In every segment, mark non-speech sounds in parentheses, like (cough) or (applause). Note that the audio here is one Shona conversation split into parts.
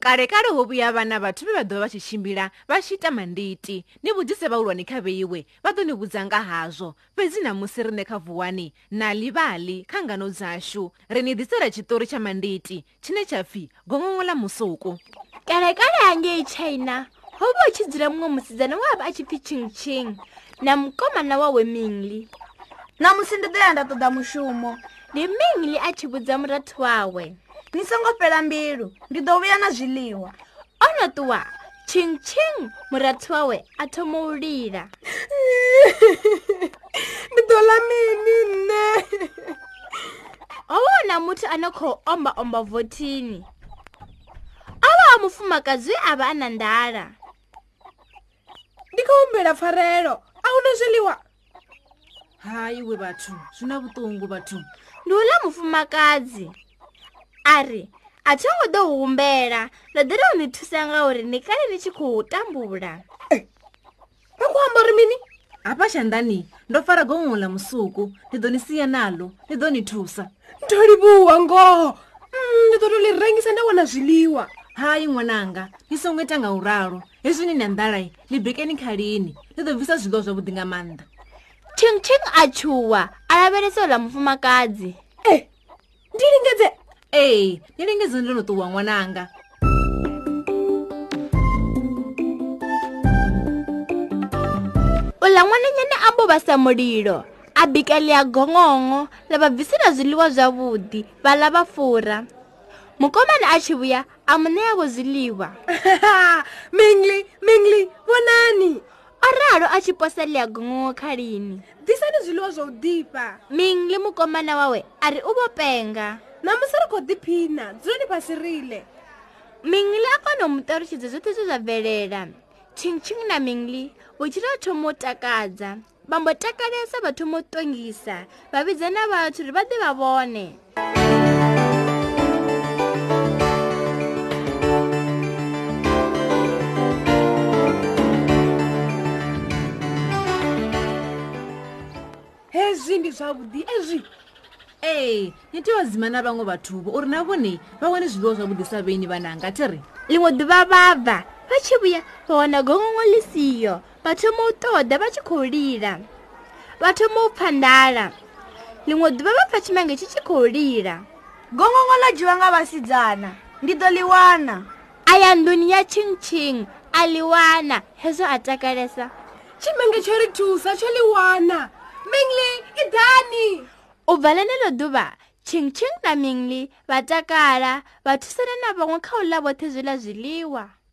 kale kale ho vhuya vhana vhathu vhe vha ḓo vha tshi tshimbila vha tshi ita manditi ni vhudzise vhahulwane kha vheiwe vha ḓo ni vhudza nga hazwo. Fhedzi namusi riṋe kha vuwani na ḽivhaḽi kha ngano dzashu ri ni ḓisela tshiṱori tsha manditi tshine tsha pfhi gongongo ḽa musuku. Kalekale hangei china ho vha hu tshi dzula muṅwe musidzana we a vha a tshi pfi chingching na mukomana wawe mingli namusi ndi ḓo ya nda ṱoḓa mushumo ndi mingli a tshi vhudza murathu wawe ni songo fhela mbilu ndi ḓo vhuya na zwiḽiwa. O no ṱuwa chingching murathu wawe a thoma u lila. (laughs) Ndi ḓo ḽa mini nne ho vha hu na muthu ane khou omba omba vothini? O vha a mufumakadzi we a vha a na nḓala. Ndi khou humbela pfarelo a hu na zwiḽiwa? Hai we vhathu zwi na vhuṱungu vhathu. Ndi uḽa mufumakadzi a ri a thi ngo ḓo humbela ndo ḓi tou ni thusa ngauri ni kale ni tshi khou tambula. Vha khou amba uri mini? Hafha shandani ndo fara gongongo ḽa musuku ndi ḓo ni sia nalo ndi ḓo ni thusa. Ndo livhuwa ngoho Mm, ndi ḓo to ḽi rengisa nda wana zwiḽiwa. Hai ṅwananga ni songo ita nga uralo hezwi ni na nḓalai ḽi bikeni khalini ndi ni ḓo bvisa zwiḽiwa zwavhuḓi nga maanḓa. Chingching a tshuwa a lavhelesa mufumakadzi. E ndi lingedze ee ni lingedze ndo no ṱuwa ṅwananga uḽa ṅwananyana a mbo vhasa mulilo a bika ḽia gongongo ḽa vha bvisela zwiḽiwa zwavhuḓi vha ḽa vha fura. Mukomana a tshi vhuya a mu ṋeavho zwiḽiwa. (laughs) Mingli mingli vhonani. O ralo a tshi posa ḽia gongongo kha lini. Ḓisani zwiḽiwa zwa u ḓifha. Mingli mukomana wawe a ri u vho penga namusi ri khou ḓiphina dzulani fhasi rile mingli a kona u mu ṱalutshedza zwoṱhe zwe zwa bvelela. Chingching na mingli vhutshilo ha thoma u takadza. Vha mbo takalesa vha thoma u ṱongisa. Vha vhidza na vhathu uri vha ḓe vha vhone. Hezwi ndi zwavhuḓi. Ezwi ee ni dzima na vhaṅwe vhathuvho uri na vhone vha wane zwiḽiwa zwavhuḓi sa vheni vhananga thi ri? Ḽiṅwe ḓuvha vha bva vha tshi vhuya vha wana gongongo ḽi siho vha thoma u ṱoḓa vha tshi khou lila. Vha thoma u pfha nḓala ḽiṅwe ḓuvha vha pfha tshimange tshi tshi khou lila. Gongongo ḽa dzhiwa nga vhasidzana. Ndi ḓo ḽi wana. A ya nḓuni ya chingching a ḽi wana. Hezwo a takalesa. Tshimenge tsho ri thusa tsho ḽi wana. Mingli i ḓani u bva ḽeneḽo ḓuvha chingching na mingli. Vha takala vha thusana na vhaṅwe kha u ḽa vhoṱhe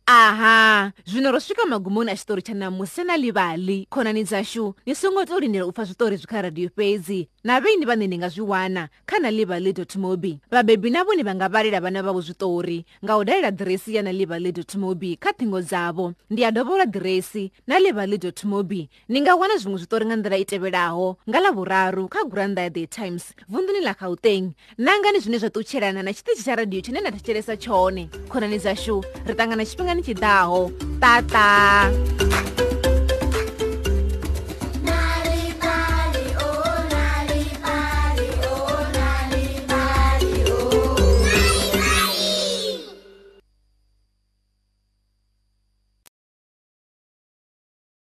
aha zwino ro swika magumoni a tshiṱori tsha namusi na ḽivhaḽi khonani dzashu ni songo tou lindela u pfha zwiṱori zwi kha radio fhedzi na vheni vhane ni nga zwi wana kha na ḽivhaḽi mobi? Vhabebi na vhone vha nga vhalela vhana vhavho zwiṱori nga u dalela ḓiresi ya na ḽivhaḽi mobi kha ṱhingo dzavho. Ndi a dovhola ḓiresi na ḽivhaḽi mobi. Ni nga wana zwiṅwe zwiṱori nga nḓila i tevhelaho nga ḽavhuraru kha gurannḓa ya the times vunḓuni ḽa gauteng. Nangani zwine zwa ṱutshelana na tshiṱitshi tsha radio tshine na thetshelesa tshone. Khonani dzashu ri ṱangana 们一道哦，哒哒。